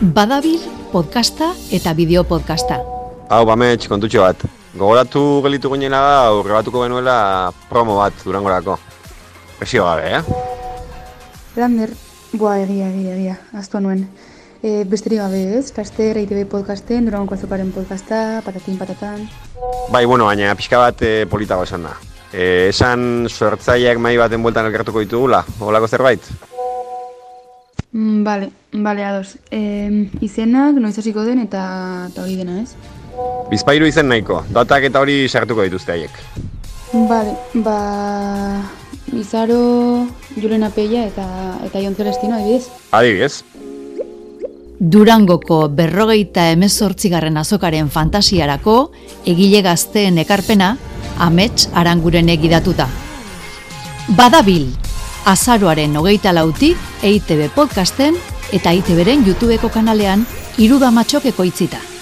Badabil podcasta eta bideo podcasta. Hau, bamets, kontutxo bat. Gogoratu gelitu ginela da, aurre batuko genuela promo bat durangorako. Presio gabe, eh? Lander, boa egia, egia, egia, aztua nuen. E, besterik gabe ez, Kaster, EITB podcasten, Durangoko azokaren podcasta, patatin patatan. Bai, bueno, baina pixka bat e, politago esan da. E, esan sortzaileak mai baten bueltan elkartuko ditugula, holako zerbait? Mm, bale, bale, ados. E, izenak, noiz hasiko den eta, eta hori dena ez? Bizpairu izen nahiko, datak eta hori sartuko dituzte haiek. Bale, ba... Izaro, Julen Apeia eta, eta Jon Celestino, adibidez. Adibidez, Durangoko berrogeita emezortzigarren azokaren fantasiarako egile gazteen ekarpena amets aranguren egidatuta. Badabil, azaroaren hogeita lautik EITB podcasten eta EITBren YouTubeko kanalean irudamatxok ekoitzita.